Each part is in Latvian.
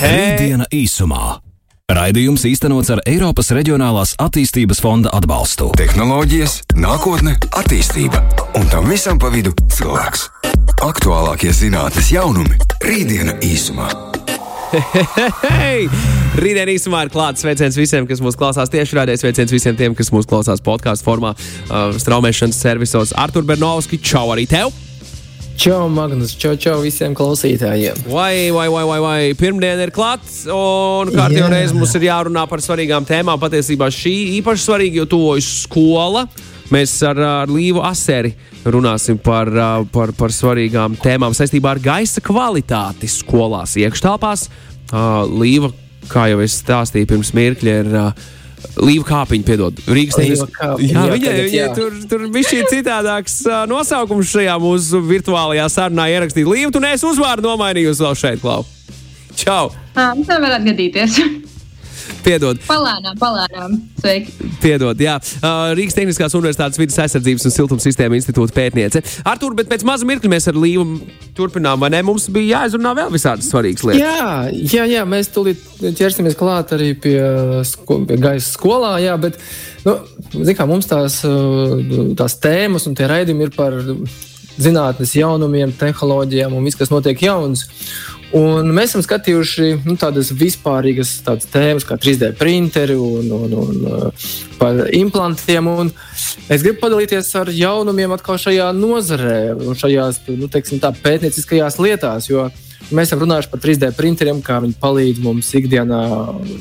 Rītdiena īsumā. Raidījums īstenots ar Eiropas Reģionālās attīstības fonda atbalstu. Tehnoloģijas, nākotne, attīstība un tam visam pa vidu cilvēks. Aktuālākie zinātnes jaunumi - Rītdiena īsumā. Hei! Rītdien īsumā ir klāts sveiciens visiem, kas mūs klausās tieši rādē. Sveiciens visiem tiem, kas mūs klausās podkāstu formā, uh, straumēšanas servisos. Artur Bernovski, čau arī tev! Čau, Magnus, čau, čau visiem klausītājiem. Vai, vai, vai, vai, vai. pirmdiena ir klāts, un kārtībā Jā. reizē mums ir jārunā par svarīgām tēmām. Patiesībā šī īpaši svarīga, jo tuvojas skola. Mēs ar, ar Līvu Aseri runāsim par, par, par svarīgām tēmām saistībā ar gaisa kvalitāti skolās, iekštelpās. Līva, kā jau es stāstīju pirms mirkļa, ir. Līva kāpiņa, piedod. Rīgas kāpiņa, Jā, viņai, viņai tur, tur bija šī citādāks nosaukums šajā mūsu virtuālajā sarunā ierakstīt. Līva, tu neesi uzvārdu nomainījusi vēl šeit, Klau. Čau! Tā, tā varētu gadīties. Piedod, palēnām, palēnām. Sveiki. piedod. Jā. Uh, Rīgas Tehniskās Universitātes vidas aizsardzības un siltuma sistēma institūta pētniece. Artur, bet pēc maza mirkļa mēs ar Līvu turpinām, vai ne? Mums bija jāizrunā vēl visādas svarīgas lietas. Jā, jā, jā, mēs tūlīt ķersimies klāt arī pie, sko pie gaisa skolā, jā, bet, nu, zin kā, mums tās, uh, tās tēmas un tie raidījumi ir par zinātnes jaunumiem, tehnoloģijām un viss, kas notiek jauns. Un mēs esam skatījuši nu, tādas vispārīgas tādas tēmas, kā 3D printeri un, un, un uh, par implantiem. Un es gribu padalīties ar jaunumiem šajā nozarē, šajās nu, teiksim, tā, pētnieciskajās lietās. Jo mēs esam runājuši par 3D printeriem, kā viņi palīdz mums ikdienā,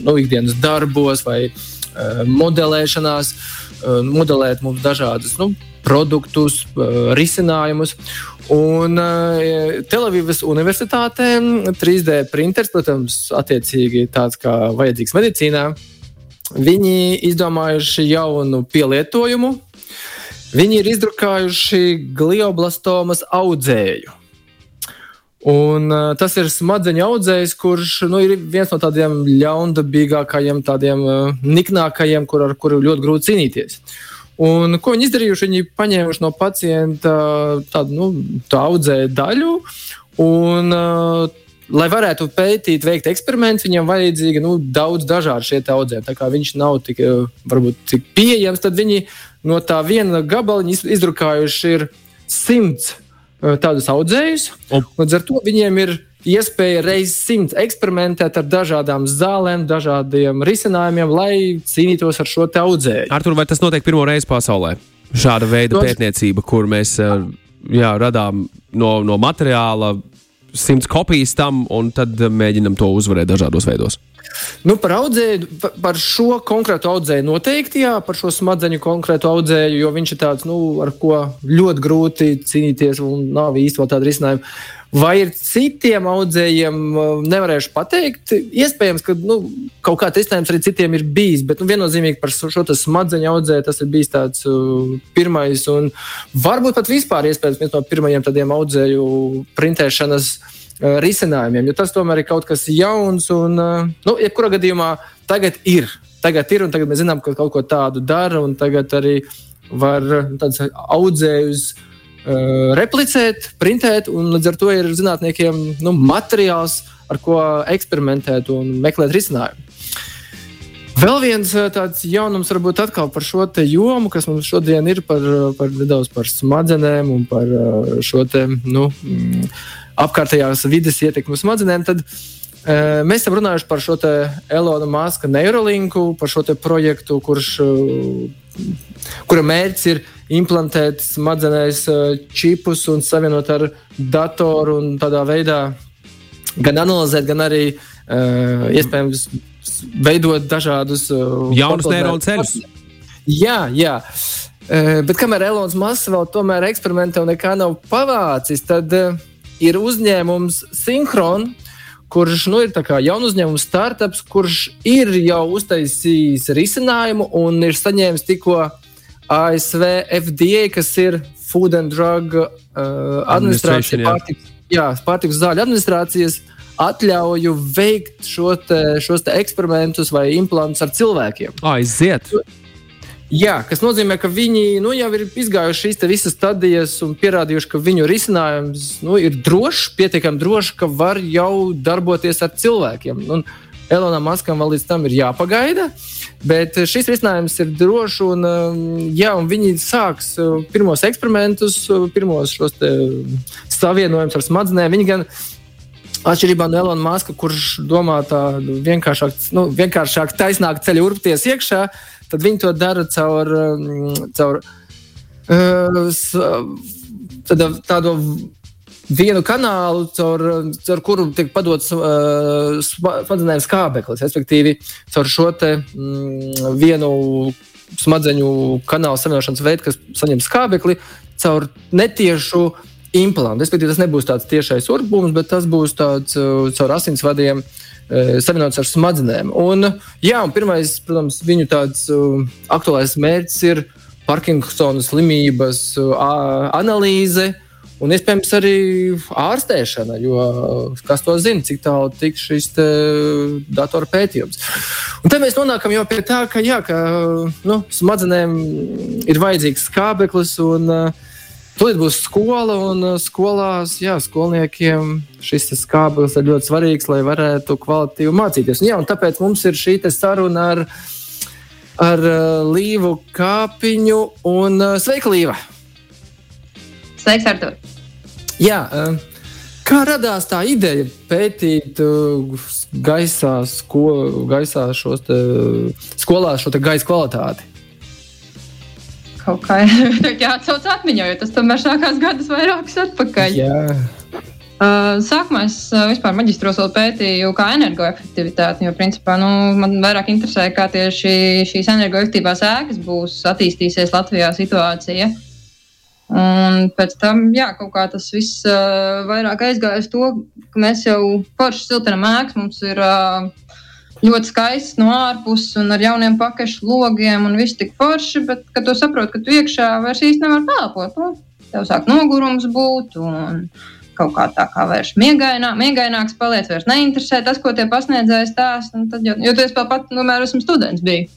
nu, ikdienas darbos vai uh, modelēšanās, uh, modelēt mums dažādus nu, produktus, uh, risinājumus. Un uh, Telavivas universitātē 3D printers, protams, attiecīgi tāds kā vajadzīgs medicīnā, viņi izdomājuši jaunu pielietojumu. Viņi ir izdrukājuši glioblastomas audzēju. Un, uh, tas ir smadzeņu audzējs, kurš nu, ir viens no tādiem ļaundabīgākajiem, tādiem uh, niknākajiem, kur, ar kuru ļoti grūti cīnīties. Un, ko viņi izdarījuši? Viņi paņēmuši no pacienta tādu nu, tā audzēju daļu. Un, lai varētu pētīt, veikt eksperimentus, viņam vajadzīga nu, daudz dažādu šie audzēji. Tā kā viņš nav tik, varbūt, tik pieejams, tad viņi no tā viena gabaliņa iz- izdrukājuši ir simts tādus audzējus. Līdz ar to viņiem ir iespēja reizes simts eksperimentēt ar dažādām zālēm, dažādiem risinājumiem, lai cīnītos ar šo audzēju. Artur, vai tas notiek pirmo reizi pasaulē? Šāda veida Protams. pētniecība, kur mēs uh, jā, radām no, no materiāla simts kopijas tam, un tad uh, mēģinam to uzvarēt dažādos veidos. Nu, par audzēju, pa- par šo konkrētu audzēju noteikti, jā, par šo smadzeņu konkrētu audzēju, jo viņš ir tāds, nu, ar ko ļoti grūti cīnīties, un nav īsti vēl tāda risinājuma. Vai ir citiem audzējiem, uh, nevarēšu pateikt. Iespējams, ka nu, kaut kāds risinājums arī citiem ir bijis, bet nu, viennozīmīgi par šo smadzeņu audzēju tas ir bijis tāds uh, pirmais, un varbūt pat vispār iespējams viens no pirmajiem tādiem audzēju printēšanas uh, risinājumiem, jo tas tomēr ir kaut kas jauns. Un, uh, nu, jebkurā gadījumā tagad ir. Tagad ir, un tagad mēs zinām, ka kaut ko tādu dara, un tagad arī var uh, tādus audzējus replicēt, printēt, un līdz ar to ir zinātniekiem nu, materiāls, ar ko eksperimentēt un meklēt risinājumu. Vēl viens tāds jaunums, varbūt atkal par šo jomu, kas mums šodien ir par, par nedaudz par smadzenēm un par šo te, nu, apkārtējās vides ietekmi uz smadzenēm. Tad, uh, Mēs esam runājuši par šo Elona Maska neurolinku, par šo projektu, kurš, uh, kura mērķis ir implantēt smadzenēs uh, čipus un savienot ar datoru un tādā veidā gan analizēt, gan arī uh, iespējams veidot dažādus uh, Jaunus neironu ceļus. Jā, jā. Uh, bet kamēr Elonas Maskavs vēl tomēr eksperimentē un nekā nav pavācis, tad uh, ir uzņēmums Synchron, kurš nu, ir jaunu uzņēmumu startups, kurš ir jau uztaisījis risinājumu un ir saņēmis tikko ASV FDA, kas ir Food and Drug uh, Administration, administrācija, pārtiks, jā, pārtiks zāļu administrācijas atļauju veikt šo te, šos te eksperimentus vai implantus ar cilvēkiem. Aiziet! Jā, kas nozīmē, ka viņi nu, jau ir izgājuši šīs visas stadijas un pierādījuši, ka viņu risinājums nu, ir drošs, pietiekami drošs, ka var jau darboties ar cilvēkiem. Un Elonam Maskam vēl līdz tam ir jāpagaida, bet šis risinājums ir drošs un, um, jā, un viņi sāks uh, pirmos eksperimentus, uh, pirmos šos savienojumus ar smadzenēm. Viņi gan Atšķirībā no Elona Maska, kurš domā tādu vienkāršāku, nu, vienkāršāk taisnāku ceļu urpties iekšā, tad viņi to dara caur, um, caur uh, tādu vienu kanālu, caur, caur kuru tiek padots uh, smadzenes skābeklis. Respektīvi, caur šo te, mm, vienu smadzeņu kanālu savienošanas veidu, kas saņem skābekli, caur netiešu implantu. Respektīvi, tas nebūs tāds tiešais urbums, bet tas būs tāds uh, caur asinsvadiem. Uh, savienots ar smadzenēm. Un, jā, un pirmais, protams, viņu tāds uh, aktuālais mērķis ir Parkinsona slimības uh, analīze. Un iespējams arī ārstēšana, jo kas to zina, cik tālu tiks šis datora pētījums. Un te mēs nonākam jau pie tā, ka, jā, ka nu, smadzenēm ir vajadzīgs skābeklis un uh, Tūlīt būs skola, un uh, skolās jā, skolniekiem šis skābeklis ir ļoti svarīgs, lai varētu kvalitīvi mācīties. Un, jā, un tāpēc mums ir šī saruna ar, ar uh, Līvu Kāpiņu. Un, uh, sveika, Līva! Sveiks, Artur! Jā, kā radās tā ideja pētīt gaisā, sko, gaisā šos te, skolās šo gaisa kvalitāti? Kaut kā jāatcauc atmiņā, jo tas tomēr sākās gadus vairākus atpakaļ. Jā. Uh, sākumā es uh, vispār maģistros vēl pētīju, kā energoefektivitāti, jo principā nu, man vairāk interesē, kā tieši šīs energoefektīvās ēkas būs attīstīsies Latvijā situācija. Un pēc tam, jā, kaut kā tas viss uh, vairāk aizgāja uz to, ka mēs jau forši siltinam ēkas, mums ir uh, ļoti skaists no ārpuses un ar jauniem pakaļu logiem un viss tik forši, bet, kad tu saproti, ka tu iekšā vairs īsti nevar pelpot, nu, tev sāk nogurums būt un kaut kā tā kā vairs miegainā, miegaināks paliec, vairs neinteresē tas, ko tie pasniedzēji stāsta, jo, jo tu esi pat, nu, mēr esmu students biju.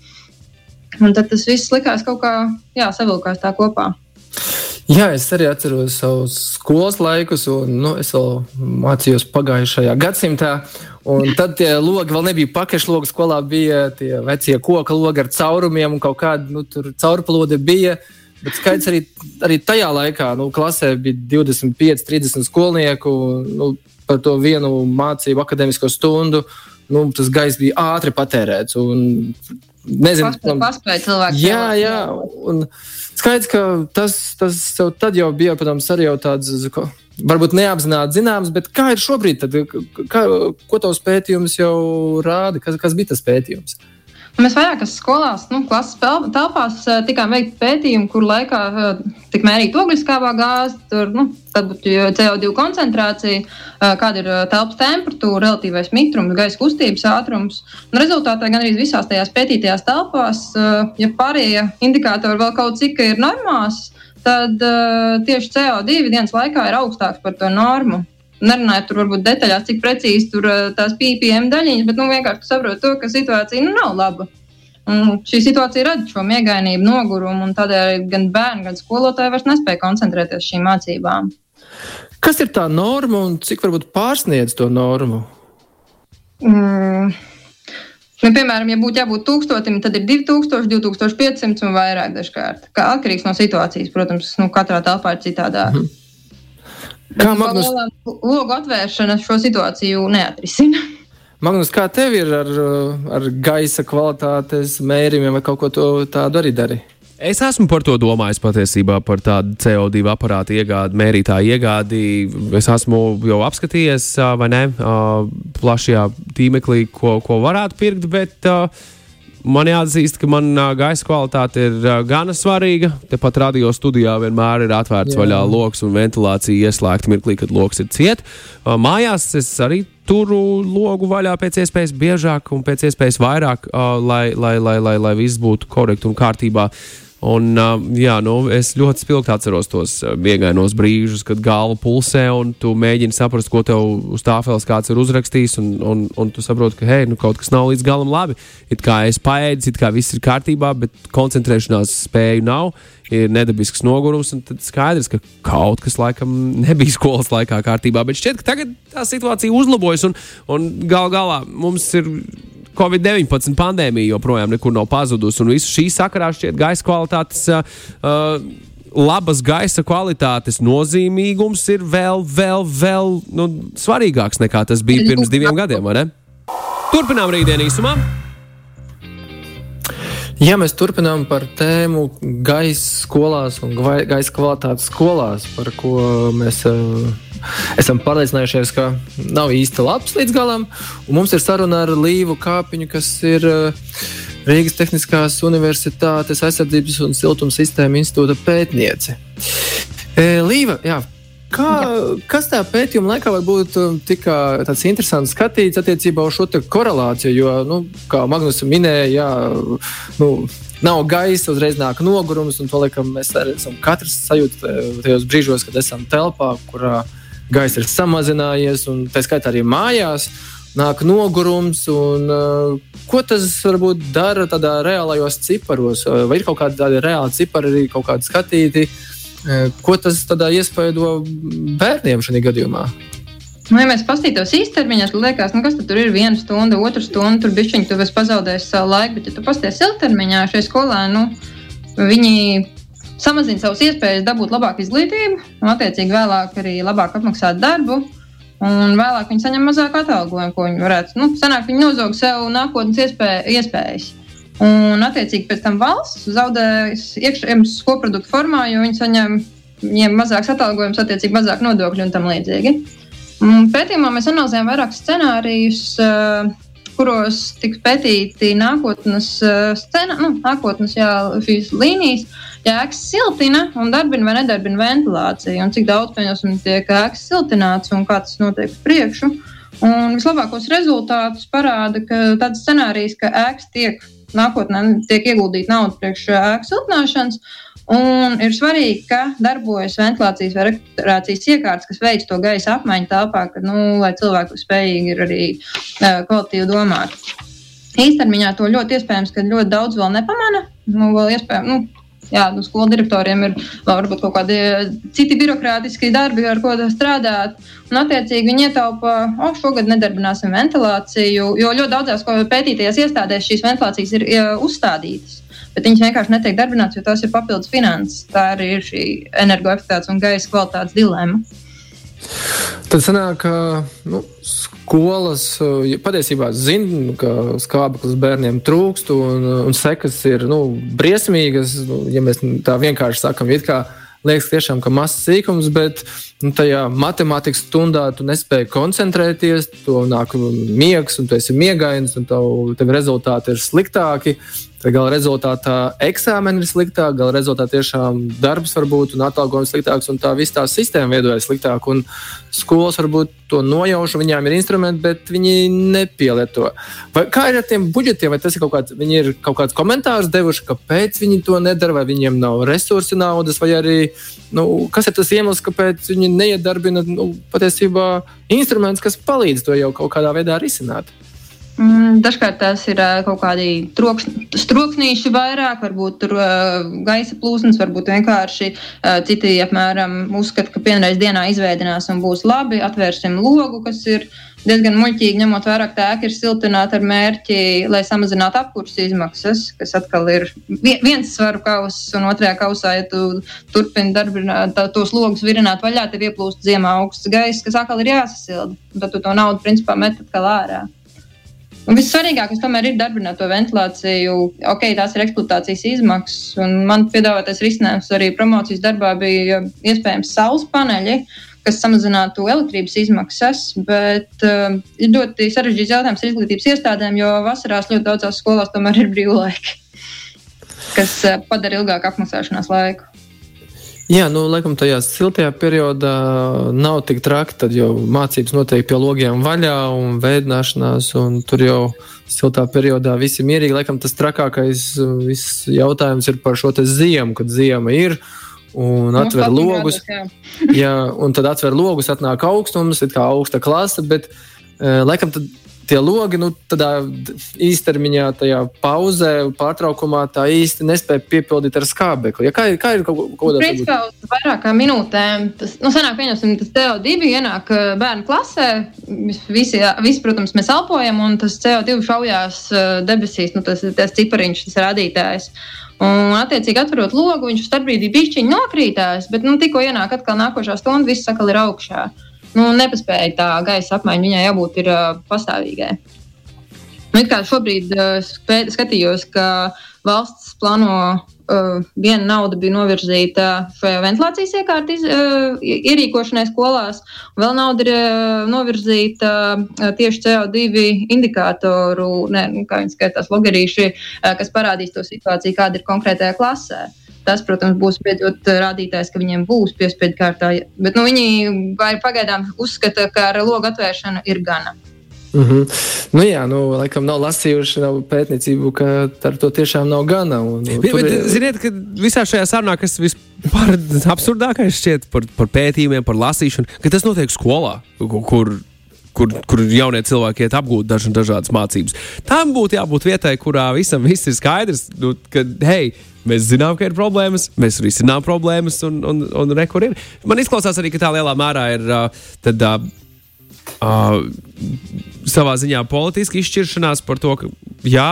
Un tad tas viss likās kaut kā, jā, savilkās tā kopā. Jā, es arī atceros savus skolas laikus, un nu, es vēl mācījos pagājušajā gadsimtā. Tad tie logi vēl nebija pakaļšlogi. Skolā bija tie vecie koka logi ar caurumiem, un kaut kāda nu, caurplode bija. Bet skaidrs arī, arī tajā laikā, nu, klasē bija 25, 30 skolnieku. Nu, par to vienu mācību akadēmisko stundu nu, tas gaiss bija ātri patērēts. Un, nezinu, kāpēc cilvēki. Jā, jā. Un, Skaidrs, ka tas, tas tad jau bija, protams, arī tāds varbūt neapzināti zināms, bet kā ir šobrīd? Tad, kā, ko tavs pētījums jau rāda? Kas, kas bija tas pētījums? Mēs vairākās skolās, nu, klases telpās eh, tikām veikti pētījumi, kur laikā eh, tika mērīta ogliskābā gāze, tur, nu, tad būtu CO2 koncentrācija, eh, kāda ir telpas temperatūra, relatīvais mitrums, gaisa kustības ātrums. Un rezultātā gan arī visās tajās pētītajās telpās, ja pārējie indikātori vēl kaut cik ir normās, tad tieši CO2 dienas laikā ir augstāks par to normu nerunājot tur varbūt detaļās, cik precīzi tur eh, tās PPM daļiņas, bet nu, vienkārši saprotu to, ka situācija nu, nav laba. Un šī situācija rada šo miegainību, nogurumu, un tādēļ gan bērni, gan skolotāji vairs nespēja koncentrēties šīm mācībām. Kas ir tā norma un cik varbūt pārsniedz to normu? Mm. Nu, piemēram, ja būtu jābūt tūkstotim, tad ir 2000, 2500 un vairāk dažkārt. Kā atkarīgs no situācijas, protams, nu, katrā telpā ir citādāk. Mm. Kā Magnus? Logu atvēršana šo situāciju neatrisina. Magnus, kā tev ir ar, ar gaisa kvalitātes mērījumiem vai kaut ko tādu arī darīt? Es esmu par to domājis patiesībā par tādu CO2 aparātu iegādi, mērītāju iegādi. Es esmu jau apskatījies, vai ne, plašajā tīmeklī, ko, ko varētu pirkt, bet Man jāatzīst, ka man gaisa kvalitāte ir gana svarīga. Tepat radio studijā vienmēr ir atvērts Jā. vaļā lokus un ventilācija ieslēgta mirklī, kad lokus ir ciet. Mājās es arī turu logu vaļā pēc iespējas biežāk un pēc iespējas vairāk, lai, lai, lai, lai, lai viss būtu korekti un kārtībā. Un, uh, jā, nu, es ļoti spilgti atceros tos uh, viegainos brīžus, kad galva pulsē un tu mēģini saprast, ko tev uz tāfeles kāds ir uzrakstījis. Un, un, un tu saproti, ka hei, nu, kaut kas nav līdz galam labi. It kā es paēdu, it kā viss ir kārtībā, bet koncentrēšanās spēju nav. Ir nedabisks nogurums, un tad skaidrs, ka kaut kas laikam nebija skolas laikā kārtībā. Bet šķiet, ka tagad tā situācija uzlabojas, un, un gal galā mums ir Covid-19 pandēmija joprojām nekur nav pazudusi. Un visu šī sakarā šķiet gaisa kvalitātes. Uh, Labas gaisa kvalitātes nozīmīgums ir vēl, vēl, vēl nu, svarīgāks nekā tas bija pirms diviem gadiem. Turpinām rītdienu īsumā. Ja mēs turpinām par tēmu gaisa skolās un gaisa kvalitātes skolās, par ko mēs uh, esam pārliecinājušies, ka nav īsti labs līdz galam. Mums ir saruna ar Līvu Kāpiņu, kas ir uh, Rīgas Tehniskās Universitātes aizsardzības un siltuma sistēma institūta pētniece. E, Līva, jā, Kā, kas tajā pētījuma laikā var būt um, tik tāds interesants skatīts attiecībā uz šo korelāciju? Jo, nu, kā Magnus minēja, jā, nu, nav gaisa, uzreiz nāk nogurums, un to laikam mēs arī esam katrs sajūta tajos brīžos, kad esam telpā, kurā gaisa ir samazinājies, un tā skaitā arī mājās. Nāk nogurums, un uh, ko tas varbūt dara tādā reālajos ciparos? Vai ir kaut kādi tādi reāli cipari, arī kaut kādi skatīti? Uh, Ko tas iespaido bērniem šajā gadījumā? Nu, ja mēs paskatītos īstermiņā, tad liekas, nu, kas tur ir viena stunda, otra stunda, tur bišķiņi tu esi pazaudējis savu laiku. Bet, ja tu paskaties ilgtermiņā, šai skolā, nu, viņi samazina savas iespējas dabūt labāku izglītību, un attiecīgi vēlāk arī labāk apmaksāt darbu. Un vēlāk viņi saņem mazāk atalgojumu, ko viņi varētu. Nu, sanāk, viņi nozog sev nākotnes iespēja, iespējas. Un, attiecīgi, pēc tam valsts zaudēs iekšzemes koproduktu formā, jo viņi saņem viņiem mazāks atalgojums, attiecīgi mazāk nodokļu un tam līdzīgi. Pētījumā mēs analizējam vairākus scenārijus, eh, kuros tiks pētīti nākotnes, eh, scena, nu, nākotnes jā, līnijas, ja ēkas siltina un darbina vai nedarbina ventilāciju, un cik daudz pieņemsim tiek ēkas siltināts un kā tas notiek priekšu. Un vislabākos rezultātus parāda tāds scenārijs, ka ēkas tiek nākotnē tiek ieguldīta nauda priekš ēku siltināšanas. Un ir svarīgi, ka darbojas ventilācijas vai rekuperācijas iekārtas, kas veic to gaisa apmaiņu telpā, nu, lai cilvēki spējīgi ir arī uh, kvalitīvi domāt. Īstermiņā to ļoti iespējams, ka ļoti daudz vēl nepamana. Nu, vēl iespējams, nu, jā, nu, skolu direktoriem ir varbūt kaut kādi citi birokrātiski darbi, ar ko strādāt. Un, attiecīgi, viņi ietaupa, oh, šogad nedarbināsim ventilāciju, jo ļoti daudzās pētītajās iestādēs šīs ventilācijas ir ja, uzstādītas. Bet viņas vienkārši netiek darbināts, jo tās ir papildus finanses. Tā arī ir šī energoefektivitātes un gaisa kvalitātes dilemma. Tad sanāk, ka nu, skolas ja patiesībā zina, ka skābeklis bērniem trūkst un, un sekas ir nu, briesmīgas. Nu, ja mēs tā vienkārši sakām, it kā liekas, tiešām, ka mazs sīkums, bet nu, tajā matemātikas stundā tu nespēji koncentrēties, to nāk miegs, un tu esi miegains, un tev, tev rezultāti ir sliktāki. Gala rezultātā eksāmeni ir sliktāk, gala rezultātā tiešām darbs var būt un atalgojums sliktāks, un tā viss tā sistēma veidojas sliktāk. Un skolas varbūt to nojauš, viņām ir instrumenti, bet viņi nepielieto. Vai kā ir ar tiem budžetiem? Vai tas ir kaut kāds, viņi ir kaut kāds komentārs devuši, kāpēc viņi to nedara, vai viņiem nav resursi naudas, vai arī nu, kas ir tas iemesls, kāpēc viņi neiedarbina nu, patiesībā instrumentus, kas palīdz to jau kaut kādā veidā risināt. Mm, dažkārt tās ir kaut kādi troksnīši vairāk, varbūt tur gaisa plūsmas, varbūt vienkārši citi apmēram uzskata, ka vienreiz dienā izveidinās un būs labi. Atvērsim logu, kas ir diezgan muļķīgi, ņemot vērā, ka ēka ir siltināta ar mērķi, lai samazinātu apkurses izmaksas, kas atkal ir viens svaru kauss, un otrajā kausā, ja tu turpini darbināt tos logus virināt vaļā, tev ieplūst ziemā augsts gaiss, kas atkal ir jāsasilda. Tad tu to naudu principā met atkal ārā. Un vissvarīgākais tomēr ir darbināt to ventilāciju. Ok, tās ir eksploatācijas izmaksas, un man piedāvātais risinājums arī promocijas darbā bija iespējams saules paneļi, kas samazinātu elektrības izmaksas. Bet uh, ir ļoti sarežģīts jautājums ar izglītības iestādēm, jo vasarās ļoti daudzās skolās tomēr ir brīvlaiki, kas uh, padara ilgāku apmaksāšanās laiku. Jā, nu, laikam tajā siltajā periodā nav tik traki. Tad jau mācības notiek pie logiem vaļā un veidināšanās, un tur jau siltā periodā viss ir mierīgi. Laikam tas trakākais jautājums ir par šo ziemu, kad ziema ir. Un atver logus. Jā. jā, un tad atver logus, atnāk augstums, ir kā augsta klase, bet uh, laikam tad tie logi nu, tādā īstermiņā, tajā pauzē, pārtraukumā tā īsti nespēja piepildīt ar skābekli. Ja kā, ir, kā ir kaut, kaut kādā veidā? Uz vairākām minūtēm tas, nu, sanāk, pieņemsim, tas CO2 ienāk uh, bērnu klasē. Visi, visi, protams, mēs elpojam, un tas CO2 šaujās uh, debesīs, nu, tas, tas cipariņš, tas rādītājs. Un, attiecīgi, atverot logu, viņš starpbrīdī pišķiņi nokrītās, bet nu, tikko ienāk atkal nākošā stunda, viss sakal ir augšā. Uh, nu, nepaspēja tā gaisa apmaiņa, viņai jābūt ir, uh, pastāvīgai. Nu, šobrīd uh, skatījos, ka valsts plāno uh, viena nauda bija novirzīta šajā ventilācijas iekārtu uh, ierīkošanai skolās, un vēl nauda ir uh, novirzīta uh, tieši CO2 indikātoru, ne, nu, kā viņi skaitās, logerīši, uh, kas parādīs to situāciju, kāda ir konkrētajā klasē. Tas, protams, būs beidzot rādītājs, ka viņiem būs piespiedu kārtā. Bet nu, viņi pagaidām uzskata, ka ar logu atvēršanu ir gana. Mm -hmm. nu, jā, nu, laikam nav lasījuši nav pētniecību, ka ar to tiešām nav gana. Un, bet, bet, ir... Ziniet, ka visā šajā sarunā, kas vispār absurdākais šķiet par, par pētījumiem, par lasīšanu, ka tas notiek skolā, kur kur, kur jaunie cilvēki iet apgūt daž, dažādas mācības. Tam būtu jābūt vietai, kurā visam viss ir skaidrs, nu, ka, hei, Mēs zinām, ka ir problēmas, mēs risinām problēmas, un, un, un re, kur ir. Man izklausās arī, ka tā lielā mērā ir tad, uh, savā ziņā politiska izšķiršanās par to, ka jā,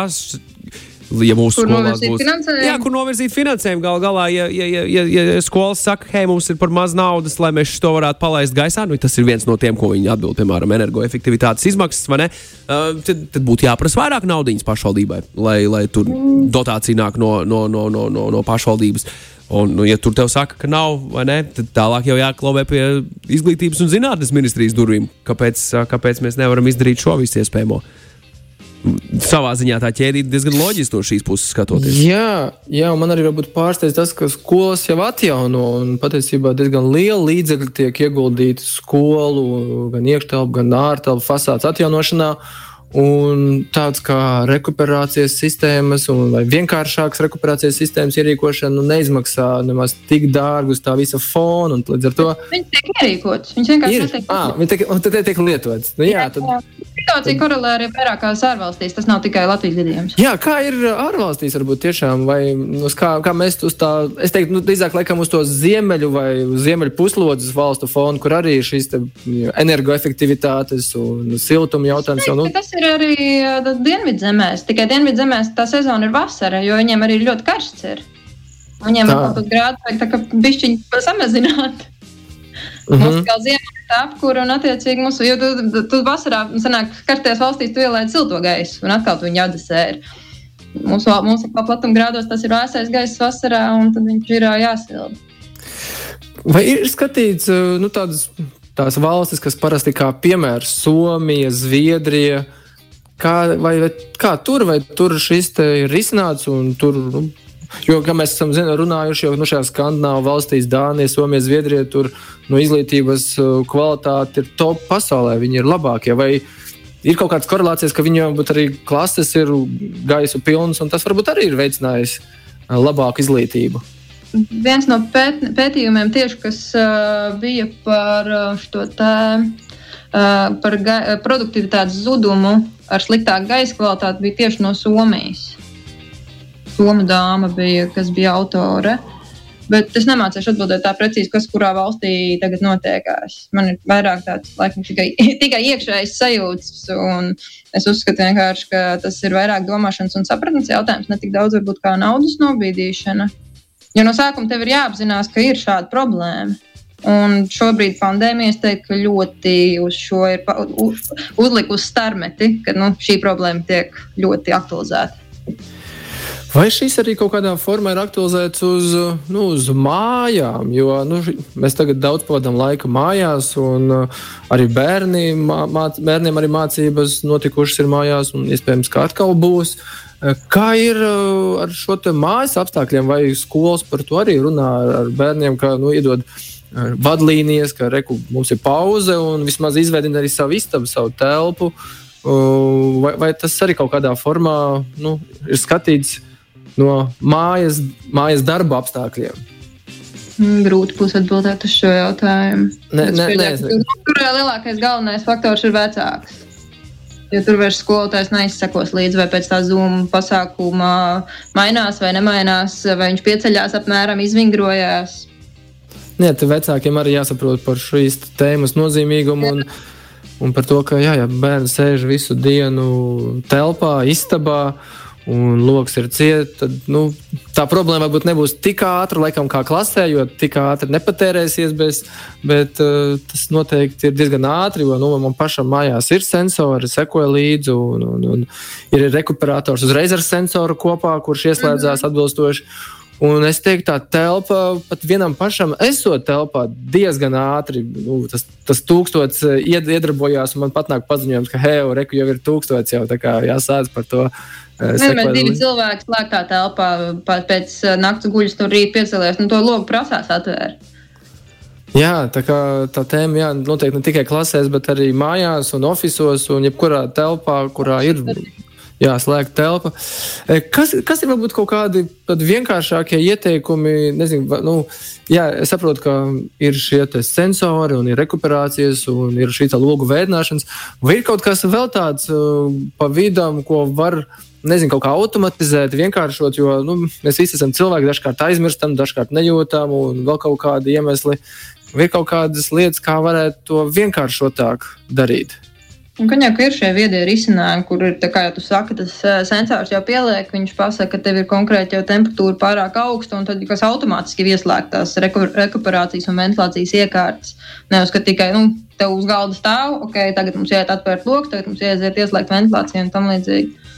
ja mūsu skolās būs jā, kur novirzīt finansējumu. Galu galā, ja, ja, ja, ja, ja skolas saka, hei, mums ir par maz naudas, lai mēs to varētu palaist gaisā, nu, tas ir viens no tiem, ko viņi atbild, piemēram, energoefektivitātes izmaksas, vai ne? Uh, tad, tad būtu jāprasa vairāk naudas pašvaldībai, lai, lai tur dotācija nāk no, no, no, no, no, no pašvaldības. Un, nu, ja tur tev saka, ka nav, ne, tad tālāk jau jāklauvē pie izglītības un zinātnes ministrijas durvīm. Kāpēc, kāpēc mēs nevaram izdarīt šo visu iespējamo? Savā ziņā tā ķēdīte diezgan loģiski no šīs puses skatoties. Jā, jā man arī pārsteidz tas, ka skolas jau atjauno un patiesībā diezgan liela līdzekļa tiek ieguldīta skolu, gan iekštelpu, gan ārtelpu fasādes atjaunošanā. Un tāds kā rekuperācijas sistēmas, vai vienkāršākas rekuperācijas sistēmas ierīkošana nu, neizmaksā nemaz tik dārgu uz tā visa fona. Līdz ar to viņi tiek ierīkotas. Viņš vienkārši ir. Ah, viņi tiek, un tad tiek lietotas. Nu, jā, tad, Situācija korelē arī vairākās ārvalstīs. Tas nav tikai Latvijas gadījums. Jā, kā ir ārvalstīs, varbūt tiešām, vai nu, kā, kā mēs uz tā, es teiktu, nu, drīzāk laikam uz to ziemeļu vai ziemeļu puslodes valstu fonu, kur arī šīs energoefektivitātes un siltuma jautājums jau. Nu, ir ir arī uh, dienvidzemēs. Tikai dienvidzemēs tā sezona ir vasara, jo viņiem arī ļoti karsts ir. Viņiem ir kaut kāds grāds, vajag tā kā bišķiņi samazināt. Uh -huh. Mums kā ziemā ir apkūra un attiecīgi mums, jo tu, tu, tu vasarā, sanāk, karstajās valstīs tu ielēji silto gaisu un atkal tu viņu jādasēri. Mums, mums ir platuma grādos tas ir vēsais gaiss vasarā un tad viņš ir jāsilda. Vai ir skatīts nu, tādas tās valstis, kas parasti kā piemērs Somija, Zviedrija, uh, Kā, vai, vai, kā tur, vai tur šis ir risināts un tur. Nu, Jo, kā mēs esam zinu, runājuši, jau nu, šajā skandināvu valstīs, Dānija, Somija, Zviedrija, tur nu, izglītības uh, kvalitāte ir top pasaulē. Viņi ir labākie. Vai ir kaut kādas korelācijas, ka viņiem arī klases ir gaisu pilnas, un tas varbūt arī ir veicinājis uh, labāku izglītību? Viens no pēt, pētījumiem, tieši, kas uh, bija par uh, šo te, uh, par produktivitātes zudumu ar sliktāku gaisa kvalitāti bija tieši no Somijas. Somu dāma bija, kas bija autore. Bet es nemācīšu atbildēt tā precīzi, kas kurā valstī tagad notiekās. Man ir vairāk tāds, laikam, tikai, tikai iekšējs sajūts. Es uzskatu, ka tas ir vairāk domāšanas un sapratnes jautājums, ne tik daudz varbūt kā naudas nobīdīšana. Jo no sākuma tev ir jāapzinās, ka ir šāda problēma. Un šobrīd pandēmija, teiktu, ļoti uz šo ir uz, uzlikusi starmeti, ka nu, šī problēma tiek ļoti aktualizēta. Vai šis arī kaut kādā formā ir aktualizēts uz, nu, uz mājām? Jo nu, mēs tagad daudz pavadām laika mājās, un uh, arī bērni, māc, bērniem arī mācības notikušas ir mājās, un iespējams, ka atkal būs. Uh, kā ir uh, ar šo mājas apstākļiem, vai skolas par to arī runā ar, ar bērniem, ka nu, iedod vadlīnijas, ka reku, mums ir pauze un vismaz izveidina arī savu istabu, savu telpu? Vai, vai tas arī kaut kādā formā nu, ir skatīts? No mājas, mājas darba apstākļiem? Mm, grūti būs atbildēt uz šo jautājumu. Nē, nē, nē, nē. Tur lielākais galvenais faktors ir vecāks. Jo tur vairs skolotājs neizsekos līdzi, vai pēc tā zūmu pasākuma mainās vai nemainās, vai viņš pieceļās apmēram, izvingrojās. Nē, te vecākiem arī jāsaprot par šīs tēmas nozīmīgumu un, un par to, ka jā, ja bērns sēž visu dienu telpā, istabā un lokus ir ciets, tad nu, tā problēma varbūt nebūs tik ātra, laikam, kā klasē, jo tik ātri nepatērēsies. Bez, bet uh, tas noteikti ir diezgan ātri, jo nu, man pašam mājās ir sensori, sekoja līdzi, un, un, un ir rekuperators uzreiz ar sensoru kopā, kurš ieslēdzās mhm. atbilstoši. Un es teiktu, tā telpa pat vienam pašam, esot telpā diezgan ātri. Nu, tas, tas tūkstots uh, iedarbojās, un man pat nāk paziņojums, ka hei, reku jau ir tūkstots, jau tā kā jāsāc par to Vienmēr divi cilvēki slēgtā telpā pēc naktas guļas no rīta piecēlēs, nu to logu prasās atvērt. Jā, tā, kā, tā tēma jā, noteikti ne tikai klasēs, bet arī mājās un oficiālos un jebkurā telpā, kurā ir jā, slēgta telpa. Kas, kas ir varbūt kaut kādi vienkāršākie ieteikumi? Nezinu, nu, jā, es saprotu, ka ir šie sensori un ir rekuperācijas un ir šī logu veidināšanas. Vai ir kaut kas vēl tāds pa vidam, ko var izdarīt? Nezinu, kaut kā automatizēt, vienkāršot, jo nu, mēs visi esam cilvēki, dažkārt aizmirstam, dažkārt nejūtam, un vēl kaut kādi iemesli. Ir kaut kādas lietas, kā varētu to vienkāršotāk darīt. Un, ka jau ir šie viedie risinājumi, kur ir, kā jau tu saki, tas sensors jau pieliek, viņš pasaka, ka tev ir konkrēti jau temperatūra pārāk augsta, un tad kas automātiski ir ieslēgtās rekuperācijas un ventilācijas iekārtas. Nevis, ka tikai, nu, tev uz galda stāv, ok, tagad mums jāiet atvērt lokus, tagad mums jāiet ieslēgt ventilāciju un tam līdzīgi.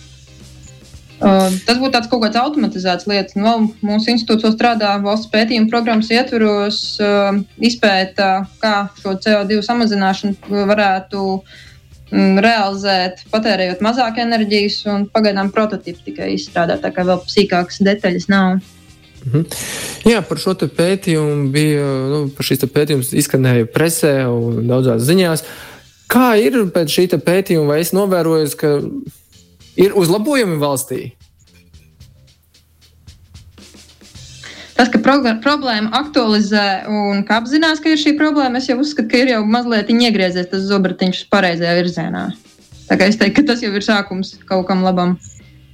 Tas būtu tāds kaut kāds automatizēts lietas. Nu, mūsu institūcijā strādā valsts pētījuma programmas ietvaros, izpēta, kā šo CO2 samazināšanu varētu um, realizēt, patērējot mazāk enerģijas, un pagaidām prototypi tikai izstrādāt, tā kā vēl sīkākas detaļas nav. Mhm. Jā, par šo pētījumu bija, nu, par šīs pētījumus izskanēja presē un daudzās ziņās. Kā ir pēc šī pētījuma, vai es novēroju, ka ir uzlabojumi valstī? Tas, ka problēma aktualizē un ka apzinās, ka ir šī problēma, es jau uzskatu, ka ir jau mazliet iegriezies tas zobratiņš pareizajā virzienā. Tā kā es teiktu, ka tas jau ir sākums kaut kam labam.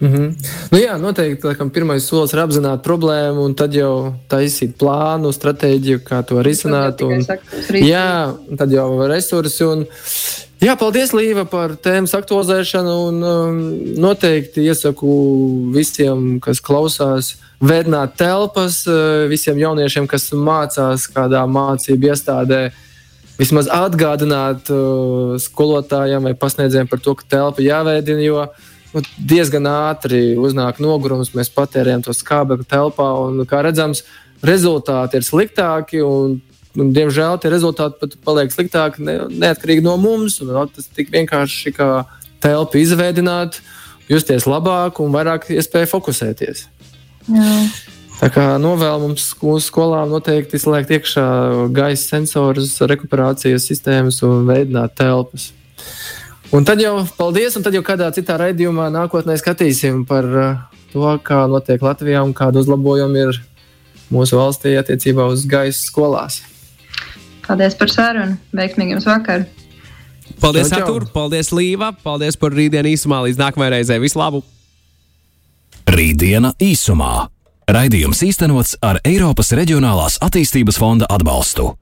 Mm -hmm. nu, jā, noteikti laikam, pirmais solis ir apzināt problēmu, un tad jau taisīt plānu, stratēģiju, kā to risināt. Un, jā, tad jau resursi. Un, Jā, paldies, Līva, par tēmas aktualizēšanu. Un, um, noteikti iesaku visiem, kas klausās, vēdināt telpas, uh, visiem jauniešiem, kas mācās kādā mācību iestādē. Vismaz atgādināt uh, skolotājiem vai pasniedzējiem par to, ka telpa jāveidina, jo nu, diezgan ātri uznāk nogurums. Mēs patērējam to skābekli telpā, un, kā redzams, rezultāti ir sliktāki. Un, diemžēl tie rezultāti pat paliek sliktāki ne, neatkarīgi no mums. Un, tas tik vienkārši kā telpu izveidot, justies labāk un vairāk iespēju fokusēties. Jā. Tā kā novēl mums skolām noteikti izslēgt iekšā gaisa sensorus, rekuperācijas sistēmas un veidot telpas. Un tad jau paldies, un tad jau kādā citā raidījumā nākotnē skatīsim par uh, to, kā notiek Latvijā un kādu uzlabojumu ir mūsu valstī attiecībā uz gaisa skolās. Paldies par sarunu. Veiksmīgi jums vakar. Paldies, Artur! Paldies, Līva! Paldies par rītdienu īsumā. Līdz nākamajai reizei. Vislabāk! Rītdiena īsumā. Raidījums īstenots ar Eiropas Reģionālās attīstības fonda atbalstu.